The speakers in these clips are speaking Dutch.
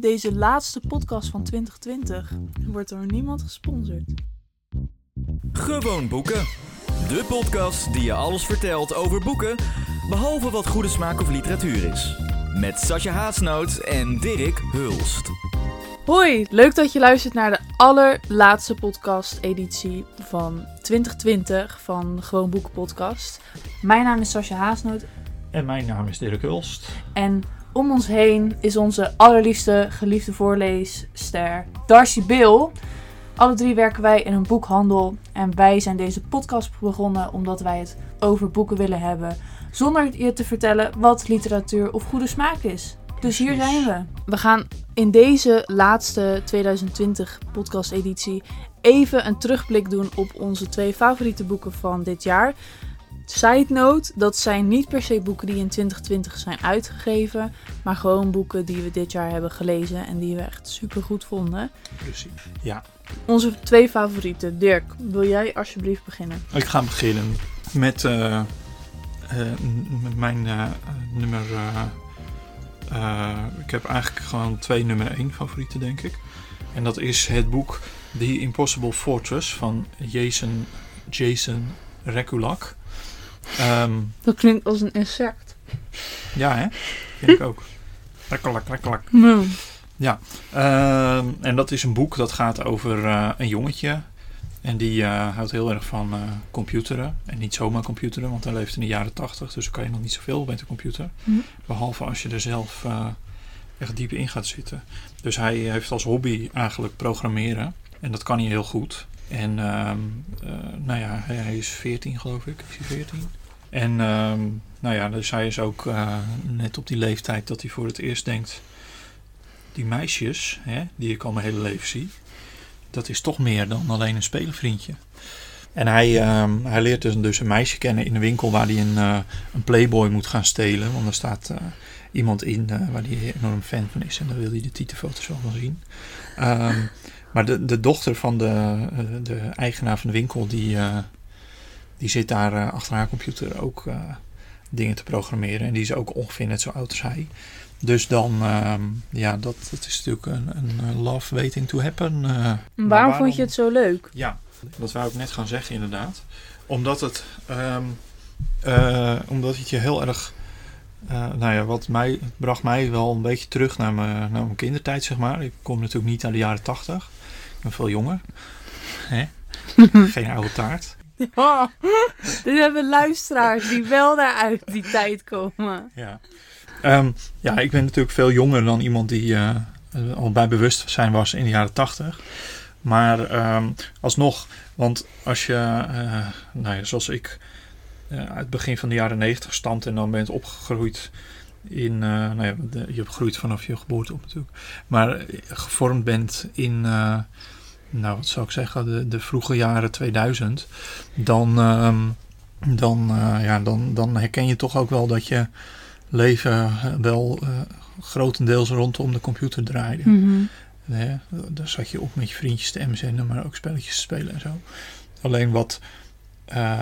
Deze laatste podcast van 2020 wordt door niemand gesponsord. Gewoon boeken. De podcast die je alles vertelt over boeken, behalve wat goede smaak of literatuur is. Met Sascha Haasnoot en Dirk Hulst. Hoi, leuk dat je luistert naar de allerlaatste podcast-editie van 2020 van Gewoon Boeken Podcast. Mijn naam is Sascha Haasnoot En mijn naam is Dirk Hulst. en om ons heen is onze allerliefste geliefde voorleesster Darcy Bill. Alle drie werken wij in een boekhandel en wij zijn deze podcast begonnen omdat wij het over boeken willen hebben. Zonder je te vertellen wat literatuur of goede smaak is. Dus hier zijn we. We gaan in deze laatste 2020 podcast editie even een terugblik doen op onze twee favoriete boeken van dit jaar. Side note, dat zijn niet per se boeken die in 2020 zijn uitgegeven, maar gewoon boeken die we dit jaar hebben gelezen en die we echt super goed vonden. Precies. Ja, Onze twee favorieten. Dirk, wil jij alsjeblieft beginnen? ik ga beginnen met, eh, eh, met mijn eh, nummer. eh, eh, ik heb eigenlijk gewoon twee nummer 1 favorieten, denk ik. En dat is het boek The Impossible Fortress van Jason, Jason Rekulak. Ehm, Dat klinkt als een insect. ja, hè? Vind ik ook. Rekulak, Rekulak. Ehm, en dat is een boek dat gaat over eh, een jongetje. En die eh, houdt heel erg van eh, computeren. En niet zomaar computeren, want hij leeft in de jaren tachtig. Dus dan kan je nog niet zoveel met de computer. Mhm. Behalve als je er zelf echt diep in gaat zitten. Dus hij heeft als hobby eigenlijk programmeren. En dat kan hij heel goed. En ehm, eh, nou ja, hij, is 14 geloof ik. Is hij 14? En ehm, nou ja, dus hij is ook eh, net op die leeftijd dat hij voor het eerst denkt die meisjes, hè, die ik al mijn hele leven zie, dat is toch meer dan alleen een spelenvriendje. En hij, ehm, hij leert dus, dus een meisje kennen in een winkel waar hij een, eh, een Playboy moet gaan stelen. Want er staat iemand in waar hij enorm fan van is en daar wil hij de titelfoto's wel van zien. Ehm, maar de, de dochter van de, eh, de eigenaar van de winkel, die, eh, die zit daar eh, achter haar computer ook dingen te programmeren. En die is ook ongeveer net zo oud als hij. Dus dan, ehm, ja, dat, dat is natuurlijk een, een love waiting to happen. Waarom, vond je het zo leuk? Ja, dat wou ik net gaan zeggen inderdaad. Omdat het, ehm, eh, omdat het je heel erg, nou ja, wat mij, het bracht mij wel een beetje terug naar mijn, naar mijn kindertijd, zeg maar. Ik kom natuurlijk niet uit de jaren tachtig. Ik ben veel jonger. Hè? Geen oude taart. Ja, dit hebben luisteraars die wel daar uit die tijd komen. Ja. Ehm, ja, ik ben natuurlijk veel jonger dan iemand die eh, eh, al bij bewustzijn was in de jaren tachtig. Maar ehm, alsnog, want als je, eh, nou ja, zoals ik uit het begin van de jaren negentig stamt en dan bent opgegroeid in, eh, nou ja, de- je hebt groeit vanaf je geboorte op natuurlijk, maar gevormd bent in, eh, nou wat zou ik zeggen, de, de vroege jaren 2000, dan, ehm, dan, eh, ja, dan, dan herken je toch ook wel dat je leven wel grotendeels rondom de computer draaide. Hè, daar zat je op met je vriendjes te MSN'en, maar ook spelletjes te spelen en zo. Alleen wat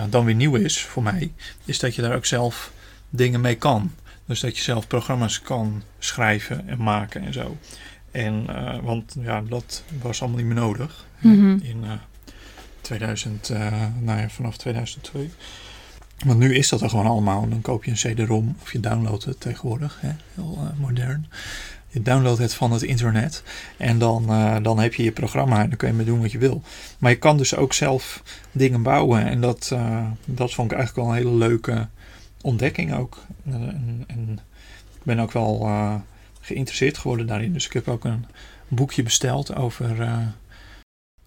dan weer nieuw is voor mij, is dat je daar ook zelf dingen mee kan. Dus dat je zelf programma's kan schrijven en maken en zo. En, eh, want ja, dat was allemaal niet meer nodig. Mhm. In eh 2000, eh, nou ja, vanaf 2002. Want nu is dat er gewoon allemaal. Dan koop je een CD-ROM of je downloadt het tegenwoordig. Hè? Heel modern. Je downloadt het van het internet. En dan, dan heb je je programma en dan kun je mee doen wat je wil. Maar je kan dus ook zelf dingen bouwen. En dat, dat vond ik eigenlijk wel een hele leuke ontdekking ook. Eh, en, en ik ben ook wel eh, geïnteresseerd geworden daarin. Dus ik heb ook een boekje besteld over eh,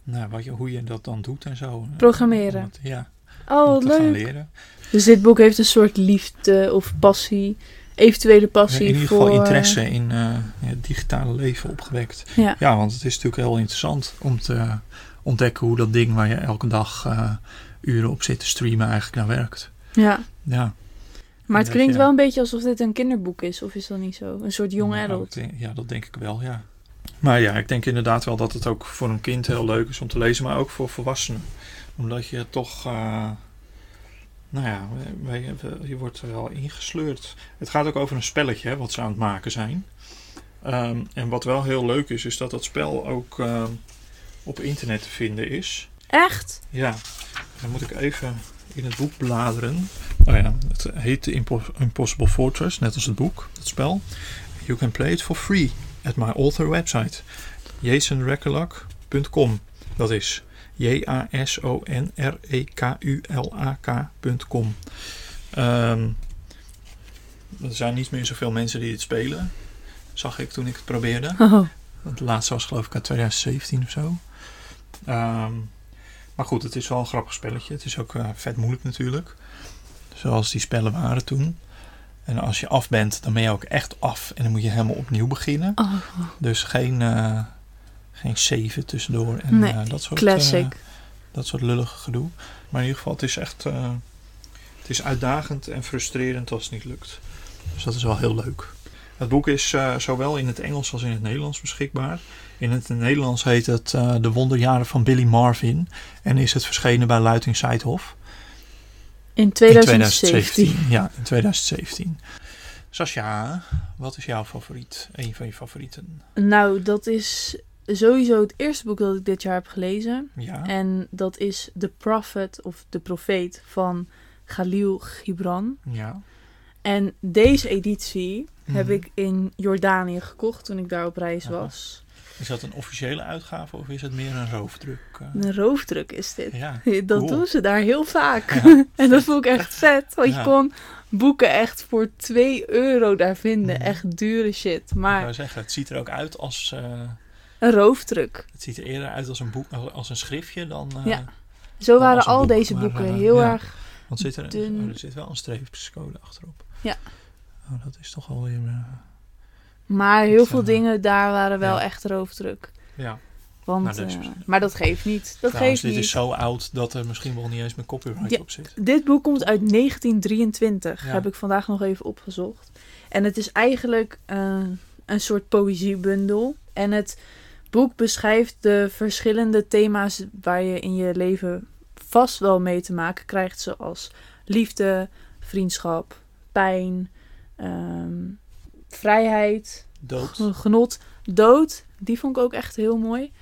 nou, wat je, hoe je dat dan doet en zo. Programmeren. Het- ja, Oh, wat leuk. leren. Dus dit boek heeft een soort liefde of passie, eventuele passie in ieder voor... geval interesse in eh, het digitale leven opgewekt. Ja. Ja, want het is natuurlijk heel interessant om te ontdekken hoe dat ding waar je elke dag eh, uren op zit te streamen eigenlijk naar werkt. Ja, Ja. Maar het klinkt wel een beetje alsof dit een kinderboek is, of is dat niet zo? Een soort young Nou, adult. ja, dat denk ik wel, ja. Maar ja, ik denk inderdaad wel dat het ook voor een kind heel leuk is om te lezen, maar ook voor volwassenen. Omdat je toch, eh, nou ja, je wordt er wel ingesleurd. Het gaat ook over een spelletje hè, wat ze aan het maken zijn. Ehm, en wat wel heel leuk is, is dat dat spel ook ehm, op internet te vinden is. Echt? Ja, dan moet ik even in het boek bladeren. Oh ja, het heet The Impo- Impossible Fortress, net als het boek, het spel. You can play it for free at my author website. jasonrekulak.com Dat is J-A-S-O-N-R-E-K-U-L-A-K.com Ehm Er zijn niet meer zoveel mensen die het spelen. Zag ik toen ik het probeerde. Oh. Het laatste was geloof ik uit 2017 of zo. Ehm, maar goed, het is wel een grappig spelletje. Het is ook eh, vet moeilijk natuurlijk. Zoals die spellen waren toen. En als je af bent, dan ben je ook echt af. En dan moet je helemaal opnieuw beginnen. Oh, Dus geen, eh geen zeven tussendoor en Nee, eh, dat soort, classic. dat soort lullige gedoe. Maar in ieder geval, het is echt het is uitdagend en frustrerend als het niet lukt. Dus dat is wel heel leuk. Het boek is zowel in het Engels als in het Nederlands beschikbaar. In het Nederlands heet het eh, De Wonderjaren van Billy Marvin. En is het verschenen bij Luiting Seidhof. in 2017. In 2017. Ja, in 2017. Sascha, wat is jouw favoriet? Een van je favorieten? Nou, dat is sowieso het eerste boek dat ik dit jaar heb gelezen. Ja. En dat is The Prophet of De Profeet van Khalil Gibran. Ja. En deze editie heb Mhm. ik in Jordanië gekocht toen ik daar op reis was. Is dat een officiële uitgave of is het meer een roofdruk? eh? Een roofdruk is dit. Ja, Dat doen ze daar heel vaak. Ja. en dat vond ik echt vet. Want Ja. je kon boeken echt voor 2 euro daar vinden. Mhm. Echt dure shit. ik Maar wou zeggen, het ziet er ook uit als... eh, een roofdruk. het ziet er eerder uit als een, boek, als een schriftje dan... eh, Ja. Zo Dan waren een al boek, deze maar, boeken heel erg... Want zit er, dun. oh, er zit wel een streepjescode achterop. Ja. Oh, dat is toch alweer... eh, Maar heel veel dingen daar waren wel ja. echt roofdruk. ja. Want, Maar dat is- eh, maar dat geeft niet. Dat Trouwens, geeft dit niet. is zo oud dat er misschien wel niet eens meer copyright Ja. op zit. Dit boek komt uit 1923. Ja. Heb ik vandaag nog even opgezocht. En het is eigenlijk eh, een soort poëziebundel. En het boek beschrijft de verschillende thema's waar je in je leven vast wel mee te maken krijgt. Zoals liefde, vriendschap, pijn, ehm, vrijheid, Dood. genot, dood. Die vond ik ook echt heel mooi.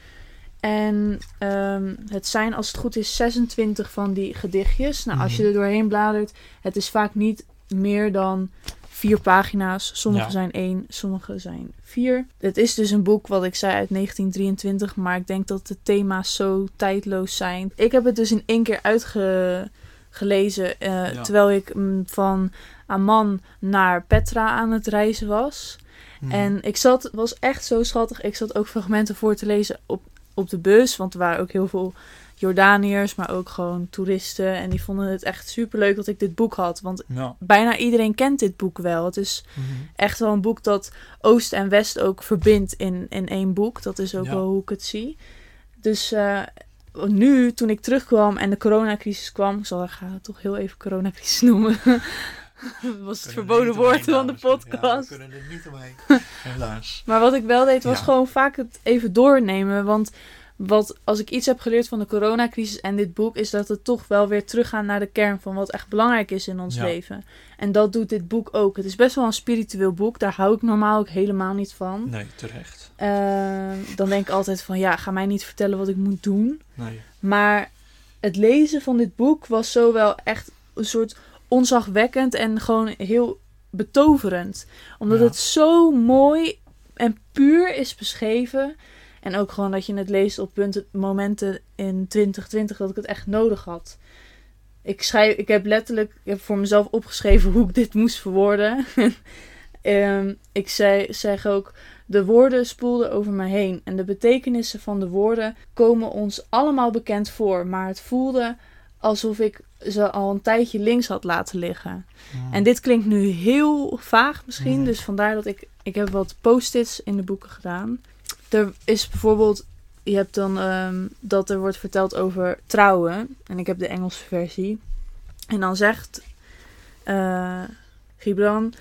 En ehm, het zijn, als het goed is, 26 van die gedichtjes. Nou, als je Mhm. er doorheen bladert, het is vaak niet meer dan vier pagina's. Sommige Ja. zijn één, sommige zijn vier. Het is dus een boek, wat ik zei, uit 1923. Maar ik denk dat de thema's zo tijdloos zijn. Ik heb het dus in één keer uitgelezen. eh, Ja. Terwijl ik mm, van Amman naar Petra aan het reizen was. Mhm. En ik zat, het was echt zo schattig. Ik zat ook fragmenten voor te lezen op, op de bus. Want er waren ook heel veel Jordaniërs, maar ook gewoon toeristen. En die vonden het echt super leuk dat ik dit boek had. Want Ja. bijna iedereen kent dit boek wel. Het is Mhm. echt wel een boek dat Oost en West ook verbindt in, in één boek. Dat is ook Ja. wel hoe ik het zie. Dus eh, nu, toen ik terugkwam en de coronacrisis kwam, ik zal ik het toch heel even coronacrisis noemen. Was het er verboden woord van de podcast. Ja, we kunnen er niet omheen. Helaas. Maar wat ik wel deed, was Ja. gewoon vaak het even doornemen. Want wat, als ik iets heb geleerd van de coronacrisis en dit boek, is dat het toch wel weer teruggaan naar de kern van wat echt belangrijk is in ons Ja. leven. En dat doet dit boek ook. Het is best wel een spiritueel boek. Daar hou ik normaal ook helemaal niet van. Nee, terecht. Eh, dan denk ik altijd van, ja, ga mij niet vertellen wat ik moet doen. Nee. Maar het lezen van dit boek was zo wel echt een soort onzagwekkend en gewoon heel betoverend. Omdat Ja. het zo mooi en puur is beschreven. En ook gewoon dat je het leest op punten, momenten in 2020 dat ik het echt nodig had. Ik, schrijf, ik heb letterlijk ik heb voor mezelf opgeschreven hoe ik dit moest verwoorden. Ehm, ik zei, zeg ook, de woorden spoelden over me heen. En de betekenissen van de woorden komen ons allemaal bekend voor. Maar het voelde alsof ik ze al een tijdje links had laten liggen. En dit klinkt nu heel vaag misschien. Dus vandaar dat ik... Ik heb wat post-its in de boeken gedaan. Er is bijvoorbeeld... Je hebt dan ehm, dat er wordt verteld over trouwen. En ik heb de Engelse versie. En dan zegt eh Gibran...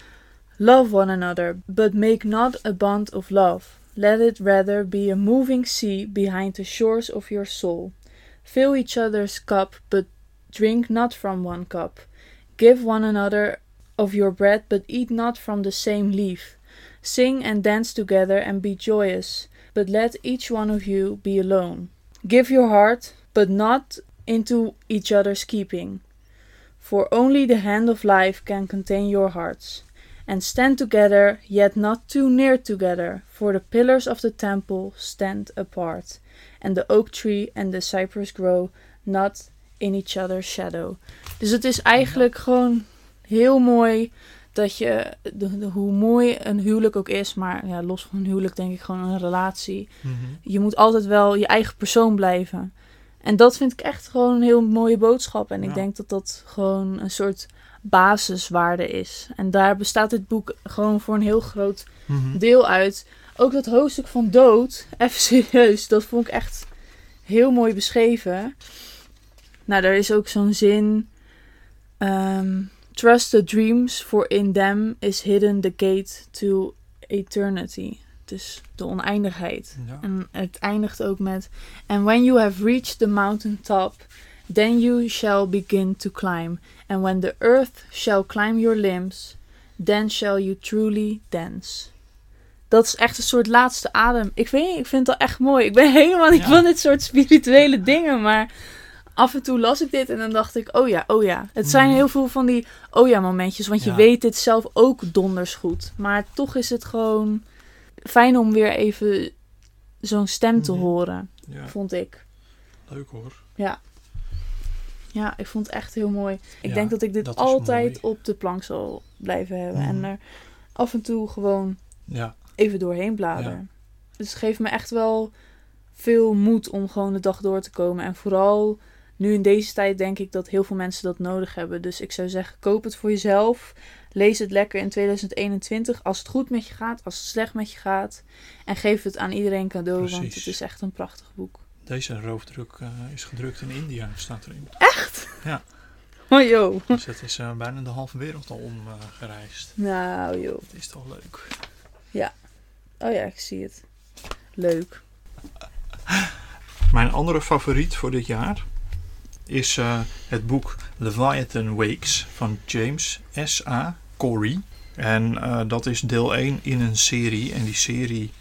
Love one another, but make not a bond of love. Let it rather be a moving sea behind the shores of your soul. Fill each other's cup, but drink not from one cup. Give one another of your bread, but eat not from the same leaf. Sing and dance together and be joyous, but let each one of you be alone. Give your heart, but not into each other's keeping. For only the hand of life can contain your hearts. And stand together, yet not too near together, for the pillars of the temple stand apart, and the oak tree and the cypress grow not in each other's shadow. Dus het is eigenlijk gewoon heel mooi dat je, de, de- hoe mooi een huwelijk ook is, maar ja, los van een huwelijk denk ik gewoon een relatie. Mhm. Je moet altijd wel je eigen persoon blijven. En dat vind ik echt gewoon een heel mooie boodschap. En ik denk dat dat gewoon een soort basiswaarde is. En daar bestaat dit boek gewoon voor een heel groot Mhm. deel uit. Ook dat hoofdstuk van dood, even serieus, dat vond ik echt heel mooi beschreven. Nou, daar is ook zo'n zin. ehm, Trust the dreams, for in them is hidden the gate to eternity. Dus de oneindigheid. Ja. En het eindigt ook met: And when you have reached the mountain top, then you shall begin to climb. And when the earth shall climb your limbs, then shall you truly dance. Dat is echt een soort laatste adem. Ik weet niet, ik vind het wel echt mooi. Ik ben helemaal niet Ja. van dit soort spirituele dingen, maar af en toe las ik dit en dan dacht ik, oh ja, oh ja. Het zijn Mhm. heel veel van die oh ja momentjes, want je Ja. weet dit zelf ook donders goed. Maar toch is het gewoon fijn om weer even zo'n stem te Mhm. horen, ja, vond ik. leuk hoor. Ja, ik vond het echt heel mooi. Ik Ja, denk dat ik dit dat altijd mooi. op de plank zal blijven hebben. En er af en toe gewoon Ja, even doorheen bladeren. Dus het geeft me echt wel veel moed om gewoon de dag door te komen. En vooral nu in deze tijd denk ik dat heel veel mensen dat nodig hebben. Dus ik zou zeggen, koop het voor jezelf. Lees het lekker in 2021. Als het goed met je gaat, als het slecht met je gaat. En geef het aan iedereen cadeau, want het is echt een prachtig boek. deze roofdruk eh, is gedrukt in India, staat erin. Oh joh. Dus het is eh, bijna de halve wereld al omgereisd. Nou joh. Het is toch leuk. Oh ja, ik zie het. Leuk. Mijn andere favoriet voor dit jaar is eh, het boek Leviathan Wakes van James S.A. Corey. En eh, dat is deel 1 in een serie. En die serie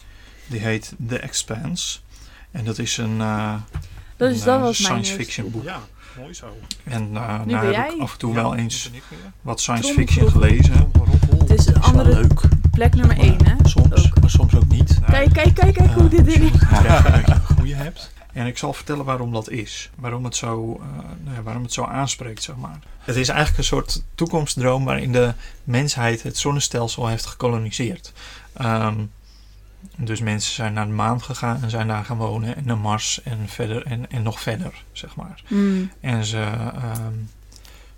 die heet The Expanse. En dat is een, eh, Dat is een, dat science fiction boek. Ja, mooi zo. En uh, Nu nou heb ik jij. af en toe Ja, wel eens wat science fiction gelezen. Het is een is andere leuk. plek nummer Maar 1, hè? Soms, Ook. maar soms ook niet. Kijk, kijk, kijk, kijk hoe dit als ding dat je een goede hebt. En ik zal vertellen waarom dat is. Waarom het zo, eh, nou waarom het zo aanspreekt, zeg maar. Het is eigenlijk een soort toekomstdroom waarin de mensheid het zonnestelsel heeft gekoloniseerd. Ehm, dus mensen zijn naar de maan gegaan en zijn daar gaan wonen. En naar Mars en verder en, en nog verder, zeg maar. Hmm. En ze, ehm,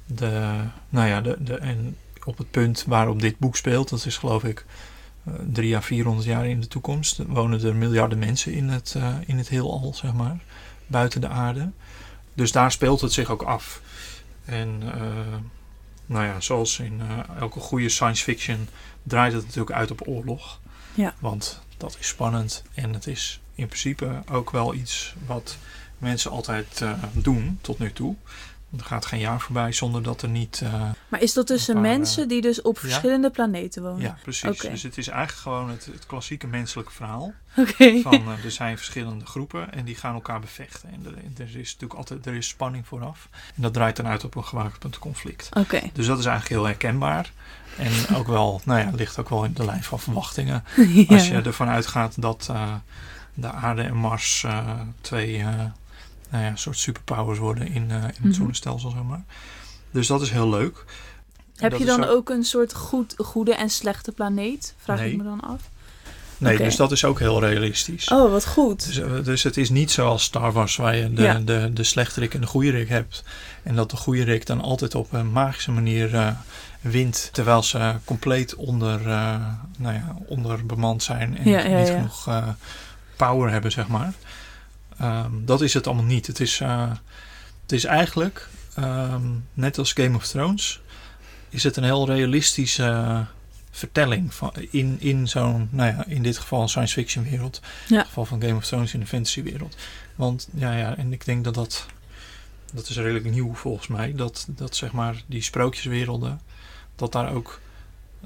de, nou ja, de, de, en op het punt waarop dit boek speelt, dat is geloof ik drie à 400 jaar in de toekomst, wonen er miljarden mensen in het, eh, in het heelal, zeg maar, buiten de aarde. Dus daar speelt het zich ook af. En eh, nou ja, zoals in eh, elke goede science fiction draait het natuurlijk uit op oorlog. Ja. Want dat is spannend en het is in principe ook wel iets wat mensen altijd eh, doen tot nu toe. Er gaat geen jaar voorbij zonder dat er niet. eh, Maar is dat tussen paar, mensen die dus op ja. verschillende planeten wonen? ja, precies. Dus het is eigenlijk gewoon het, het klassieke menselijke verhaal. Oké. Van eh, er zijn verschillende groepen en die gaan elkaar bevechten. En er, er is natuurlijk altijd er is spanning vooraf. En dat draait dan uit op een gewapend conflict. Oké. Dus dat is eigenlijk heel herkenbaar. En ook wel, nou ja, ligt ook wel in de lijn van verwachtingen. Ja. Als je ervan uitgaat dat eh, de aarde en Mars eh, twee eh, nou ja, soort superpowers worden in, eh, in het Mhm. zonnestelsel, zeg maar. Dus dat is heel leuk. Heb Dat je dan ook een soort goed, goede en slechte planeet? Vraag Nee. ik me dan af. Nee, dus dat is ook heel realistisch. Oh, wat goed. Dus, eh, dus het is niet zoals Star Wars waar je de, Ja. de, de slechterik en de goede rik hebt. En dat de goede rik dan altijd op een magische manier eh, wint. Terwijl ze compleet onder, eh, nou ja, onderbemand zijn en Ja, ja, niet genoeg power hebben, zeg maar. Ehm, dat is het allemaal niet. Het is, eh, het is eigenlijk, ehm, net als Game of Thrones, is het een heel realistische vertelling van, in, in zo'n, nou ja, in dit geval science fiction wereld. Ja. In het geval van Game of Thrones in de fantasy wereld. Want ja, ja, en ik denk dat dat, dat is redelijk nieuw volgens mij, dat, dat zeg maar die sprookjeswerelden, dat daar ook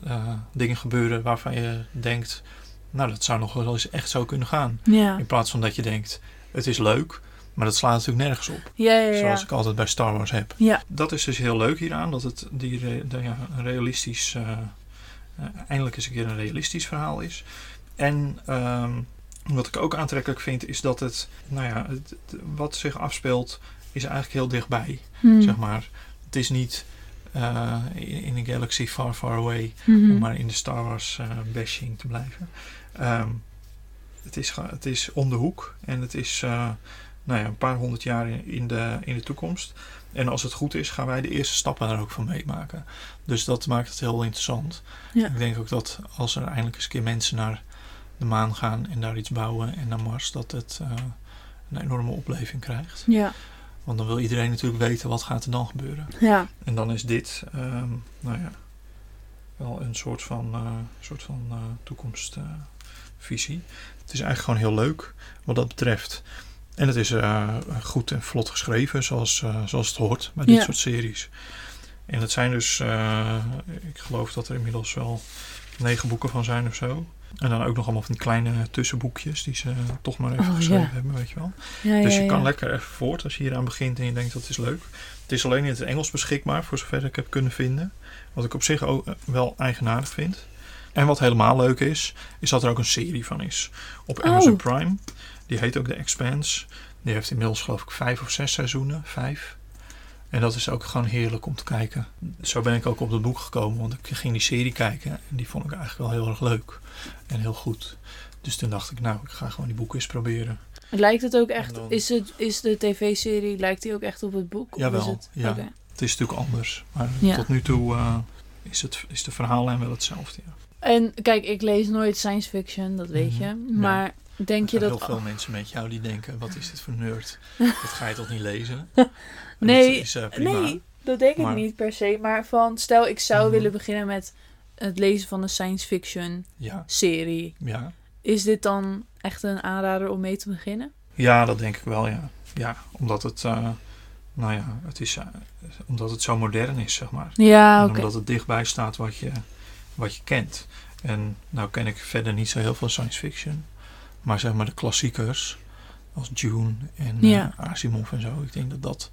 eh, dingen gebeuren waarvan je denkt, nou dat zou nog wel eens echt zo kunnen gaan. Ja. In plaats van dat je denkt, het is leuk, maar dat slaat natuurlijk nergens op. Ja, ja, ja. Zoals ik altijd bij Star Wars heb. Ja. Dat is dus heel leuk hieraan, dat het die re- de- realistisch, eh, eh, eindelijk eens een keer een realistisch verhaal is. En ehm, wat ik ook aantrekkelijk vind, is dat het, nou ja, het, wat zich afspeelt, is eigenlijk heel dichtbij, Hmm. zeg maar. Het is niet eh, in, in een galaxy far, far away, Mhm. om maar in de Star Wars bashing te blijven. Ehm, het, is, het is om de hoek en het is eh, nou ja, een paar honderd jaar in, de, in de toekomst. En als het goed is, gaan wij de eerste stappen daar ook van meemaken. Dus dat maakt het heel interessant. Ja. Ik denk ook dat als er eindelijk eens een keer mensen naar de maan gaan en daar iets bouwen en naar Mars, dat het eh, een enorme opleving krijgt. Ja, Want dan wil iedereen natuurlijk weten wat gaat er dan gebeuren. ja. En dan is dit, ehm, nou ja, wel een soort van, eh, soort van eh, toekomstvisie. het is eigenlijk gewoon heel leuk wat dat betreft. En het is eh, goed en vlot geschreven, zoals, eh, zoals het hoort bij dit Ja. soort series. En het zijn dus, eh, ik geloof dat er inmiddels wel negen boeken van zijn of zo. En dan ook nog allemaal van die kleine tussenboekjes die ze toch maar even Oh, geschreven ja. hebben, weet je wel. ja, Dus je kan lekker even voort als je hier aan begint en je denkt dat is leuk. Het is alleen in het Engels beschikbaar, voor zover ik heb kunnen vinden. Wat ik op zich ook wel eigenaardig vind. En wat helemaal leuk is, is dat er ook een serie van is. Op Oh. Amazon Prime. Die heet ook The Expanse. Die heeft inmiddels geloof ik vijf of zes seizoenen. Vijf. En dat is ook gewoon heerlijk om te kijken. Zo ben ik ook op het boek gekomen, want ik ging die serie kijken. En die vond ik eigenlijk wel heel erg leuk. En heel goed. Dus toen dacht ik, nou, ik ga gewoon die boeken eens proberen. Lijkt het ook echt, dan- is, het, is de tv-serie, lijkt die ook echt op het boek? Of Jawel, is het, ja. Het is natuurlijk anders. Maar Ja. tot nu toe eh, is, het, is de verhaallijn wel hetzelfde. Ja. En kijk, ik lees nooit science fiction, dat weet Mhm, je. Maar denk je dat... heel veel mensen met jou die denken, wat is dit voor nerd? dat ga je toch niet lezen? En Nee, dat is, eh. Nee, dat denk ik niet per se. Maar van, stel ik zou Mhm. willen beginnen met het lezen van een science fiction Ja, serie. ja. Is dit dan echt een aanrader om mee te beginnen? ja, dat denk ik wel, ja. Ja, omdat het, eh, nou ja, het is, eh, omdat het zo modern is, zeg maar. Ja, omdat het dichtbij staat wat je, wat je kent. En nou ken ik verder niet zo heel veel science fiction. Maar zeg maar de klassiekers, als Dune en eh. Asimov en zo. Ik denk dat dat,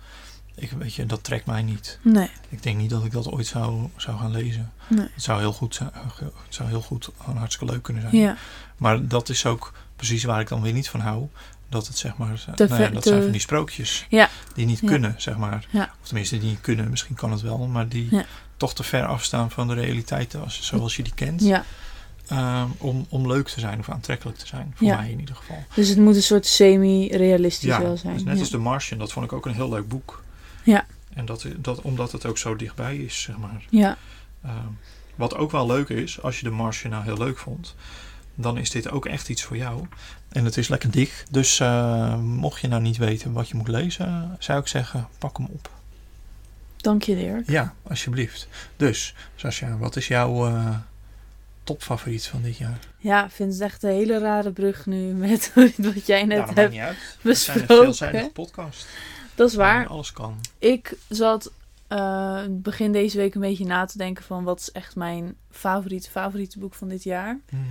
ik, weet je, dat trekt mij niet. Nee, Ik denk niet dat ik dat ooit zou, zou gaan lezen. nee. Het zou heel goed zijn, het zou heel goed, hartstikke leuk kunnen zijn. Ja, Maar dat is ook precies waar ik dan weer niet van hou. Dat het zeg maar, nou ja, dat zijn van die sprookjes. Ja. Die niet kunnen, zeg maar. Ja. Of tenminste, die niet kunnen. Misschien kan het wel, maar die. Toch te ver afstaan van de realiteit als, zoals je die kent. ja. Ehm, om, om leuk te zijn of aantrekkelijk te zijn. Voor Ja. mij in ieder geval. Dus het moet een soort semi-realistisch wel zijn. dus net ja. als The Martian. Dat vond ik ook een heel leuk boek. Ja. En dat, dat, omdat het ook zo dichtbij is, zeg maar. ja. Ehm, wat ook wel leuk is, als je de Martian nou heel leuk vond, dan is dit ook echt iets voor jou. En het is lekker dik. Dus eh, mocht je nou niet weten wat je moet lezen, zou ik zeggen, pak hem op. Dank je, Dirk. Ja, alsjeblieft. Dus, Sascha, wat is jouw eh, topfavoriet van dit jaar? Ja, ik vind het echt een hele rare brug nu met wat jij net hebt niet uit. We zijn een besproken. veelzijdige podcast. Dat is waar. alles kan. Ik zat eh, begin deze week een beetje na te denken van wat is echt mijn favoriete, favoriete boek van dit jaar. Mhm.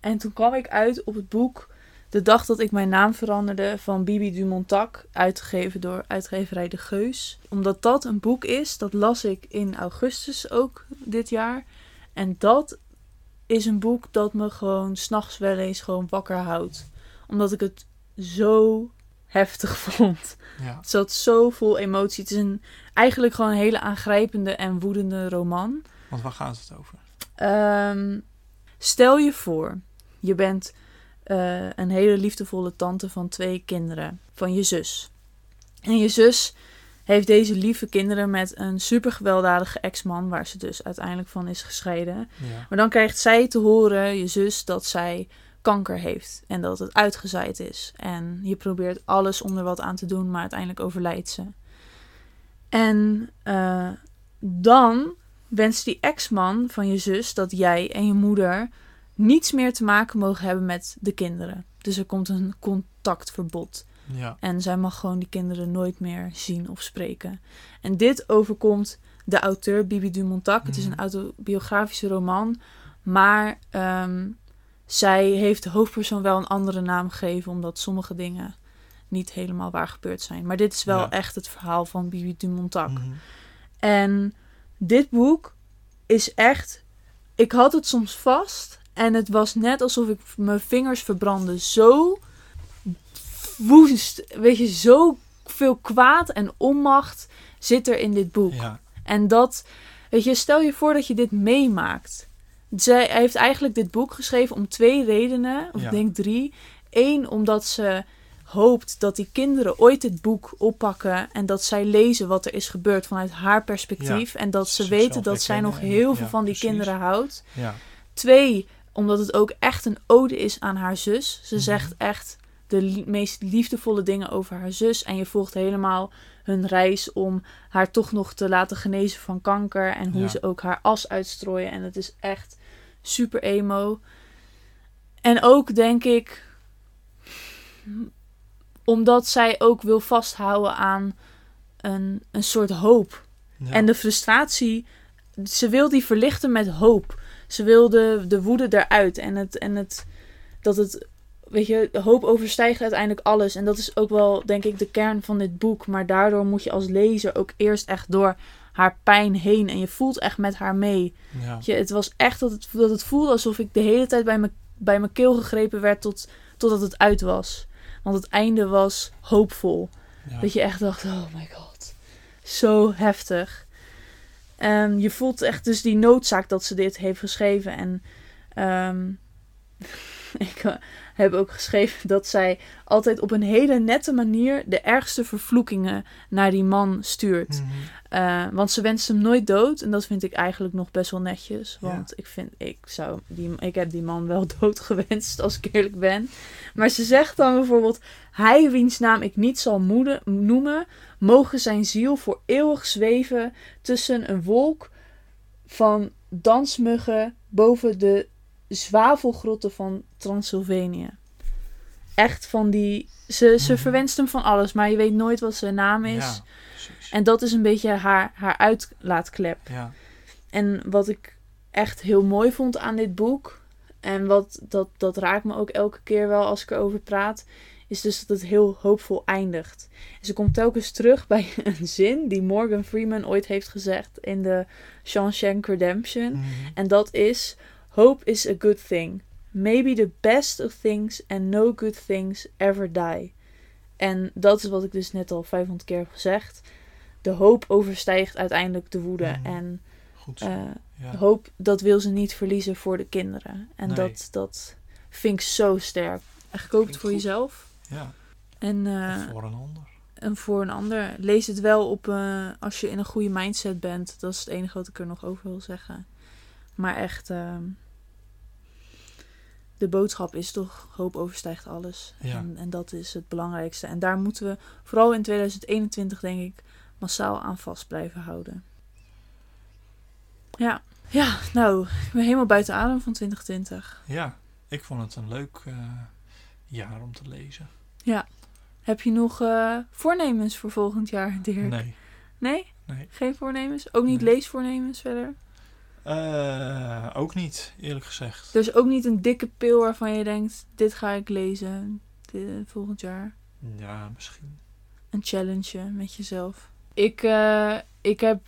En toen kwam ik uit op het boek De dag dat ik mijn naam veranderde van Bibi Dumontac, uitgegeven door uitgeverij De Geus. Omdat dat een boek is, dat las ik in augustus ook dit jaar. En dat is een boek dat me gewoon s'nachts wel eens gewoon wakker houdt. Omdat ik het zo heftig vond. Ja. Het zat zo vol emotie. Het is een, eigenlijk gewoon een hele aangrijpende en woedende roman. Want waar gaat het over? Ehm, stel je voor, je bent eh, een hele liefdevolle tante van twee kinderen, van je zus. En je zus heeft deze lieve kinderen met een super gewelddadige ex-man, waar ze dus uiteindelijk van is gescheiden. Ja. Maar dan krijgt zij te horen, je zus, dat zij kanker heeft en dat het uitgezaaid is. En je probeert alles om er wat aan te doen, maar uiteindelijk overlijdt ze. En eh, dan wenst die ex-man van je zus dat jij en je moeder niets meer te maken mogen hebben met de kinderen. Dus er komt een contactverbod. Ja. En zij mag gewoon die kinderen nooit meer zien of spreken. En dit overkomt de auteur, Bibi Dumontac. Het is een Mhm. autobiografische roman. Maar ehm, zij heeft de hoofdpersoon wel een andere naam gegeven, omdat sommige dingen niet helemaal waar gebeurd zijn. Maar dit is wel Ja. echt het verhaal van Bibi Dumontac. Mhm. En dit boek is echt. Ik had het soms vast en het was net alsof ik mijn vingers verbrandde. Zo woest, weet je, zo veel kwaad en onmacht zit er in dit boek. Ja. En dat, weet je, stel je voor dat je dit meemaakt. Zij heeft eigenlijk dit boek geschreven om twee redenen, of Ja. ik denk drie. Eén, omdat ze hoopt dat die kinderen ooit dit boek oppakken en dat zij lezen wat er is gebeurd vanuit haar perspectief. En dat ze Zichzelf weten dat zij nog heel veel van die kinderen houdt. Ja. Twee, omdat het ook echt een ode is aan haar zus. Ze Mhm. zegt echt de li- meest liefdevolle dingen over haar zus. En je volgt helemaal hun reis om haar toch nog te laten genezen van kanker. En hoe Ja. ze ook haar as uitstrooien. En het is echt super emo. En ook denk ik, omdat zij ook wil vasthouden aan een, een soort hoop. Ja. En de frustratie, ze wil die verlichten met hoop. Ze wil de, de woede eruit. En, het, en het, dat het, weet je, hoop overstijgt uiteindelijk alles. En dat is ook wel, denk ik, de kern van dit boek. Maar daardoor moet je als lezer ook eerst echt door haar pijn heen. En je voelt echt met haar mee. ja. Je, het was echt dat het, dat het voelde alsof ik de hele tijd bij mijn, bij mijn keel gegrepen werd tot, totdat het uit was. Want het einde was hoopvol. Ja. Dat je echt dacht, oh my god. Zo heftig. En je voelt echt dus die noodzaak dat ze dit heeft geschreven. En ehm, ik eh, heb ook geschreven dat zij altijd op een hele nette manier de ergste vervloekingen naar die man stuurt. Mhm. Eh, want ze wenst hem nooit dood. En dat vind ik eigenlijk nog best wel netjes. Ja. Want ik vind, ik zou, die, ik heb die man wel dood gewenst, als ik eerlijk ben. Maar ze zegt dan bijvoorbeeld: Hij wiens naam ik niet zal noemen, mogen zijn ziel voor eeuwig zweven tussen een wolk van dansmuggen boven de zwavelgrotten van Transylvanië. Echt van die. Ze, ze Mhm. verwenst hem van alles, maar je weet nooit wat zijn naam is. Ja. En dat is een beetje haar, haar uitlaatklep. Ja. En wat ik echt heel mooi vond aan dit boek. En wat dat, dat raakt me ook elke keer wel als ik erover praat. Is dus dat het heel hoopvol eindigt. En ze komt telkens terug bij een zin die Morgan Freeman ooit heeft gezegd in de Shawshank Redemption. Mhm. En dat is: Hope is a good thing. Maybe the best of things and no good things ever die. En dat is wat ik dus net al 500 keer heb gezegd. De hoop overstijgt uiteindelijk de woede. Mhm. En Goed zo. eh, ja. hoop, dat wil ze niet verliezen voor de kinderen. En Nee. dat, dat vind ik zo sterk. En koop het Vind ik voor goed. jezelf. ja. En, eh, voor een ander. en voor een ander. Lees het wel op eh, als je in een goede mindset bent. Dat is het enige wat ik er nog over wil zeggen. Maar echt, ehm, de boodschap is toch: hoop overstijgt alles. Ja. En, en dat is het belangrijkste. En daar moeten we vooral in 2021, denk ik, massaal aan vast blijven houden. Ja, ja nou, ik ben helemaal buiten adem van 2020. Ja, ik vond het een leuk eh, jaar om te lezen. Heb je nog eh, voornemens voor volgend jaar, Dirk? Nee. Nee? Nee. Geen voornemens? Ook niet Nee. leesvoornemens verder? Eh, ook niet, eerlijk gezegd. Dus ook niet een dikke pil waarvan je denkt: dit ga ik lezen dit, volgend jaar. Ja, misschien. Een challenge met jezelf. Ik, eh, ik heb.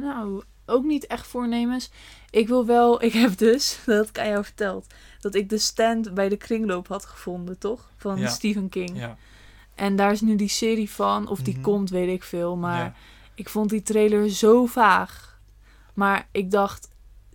Nou, ook niet echt voornemens. Ik wil wel. Ik heb dus, dat had ik aan jou verteld. Dat ik de stand bij de kringloop had gevonden, toch? Van Ja. Stephen King. Ja. En daar is nu die serie van. Of die Mhm. komt, weet ik veel. Maar ja. ik vond die trailer zo vaag. Maar ik dacht,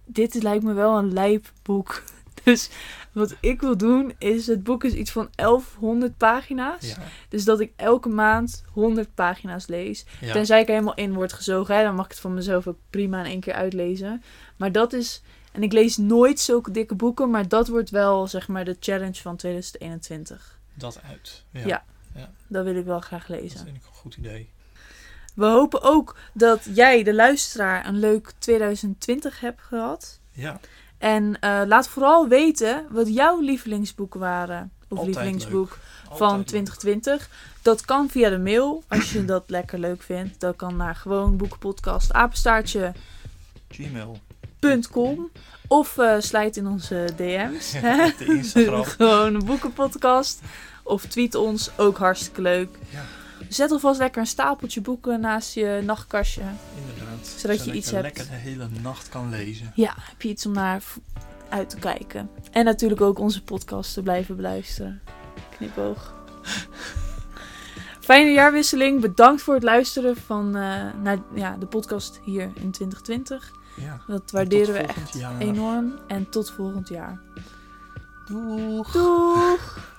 dit lijkt me wel een lijp boek. Dus wat ik wil doen is, het boek is iets van 1100 pagina's. Ja. Dus dat ik elke maand 100 pagina's lees. Ja. Tenzij ik er helemaal in word gezogen. Hè, dan mag ik het van mezelf ook prima in één keer uitlezen. Maar dat is... En ik lees nooit zulke dikke boeken. Maar dat wordt wel, zeg maar, de challenge van 2021. Dat uit. Ja, Ja. Dat wil ik wel graag Dat lezen. vind ik een goed idee. We hopen ook dat jij, de luisteraar, een leuk 2020 hebt gehad. Ja. En eh, laat vooral weten wat jouw lievelingsboeken waren. Of Altijd lievelingsboek van leuk. 2020. Dat kan via de mail, als je dat lekker leuk vindt. Dat kan naar gewoon boekenpodcast apenstaartje Gmail. Of eh slijt in onze DM's. De Instagram. Gewoon een boekenpodcast. Of tweet ons, ook hartstikke leuk. Ja. Zet alvast lekker een stapeltje boeken naast je nachtkastje. Inderdaad. Zodat je iets hebt. lekker de hele nacht kan lezen. Ja, heb je iets om naar uit te kijken. En natuurlijk ook onze podcast te blijven beluisteren. Knipoog. Fijne jaarwisseling. Bedankt voor het luisteren van, eh, naar ja, de podcast hier in 2020. Ja. Dat waarderen we echt jaar. enorm. En tot volgend jaar. Doeg. Doeg!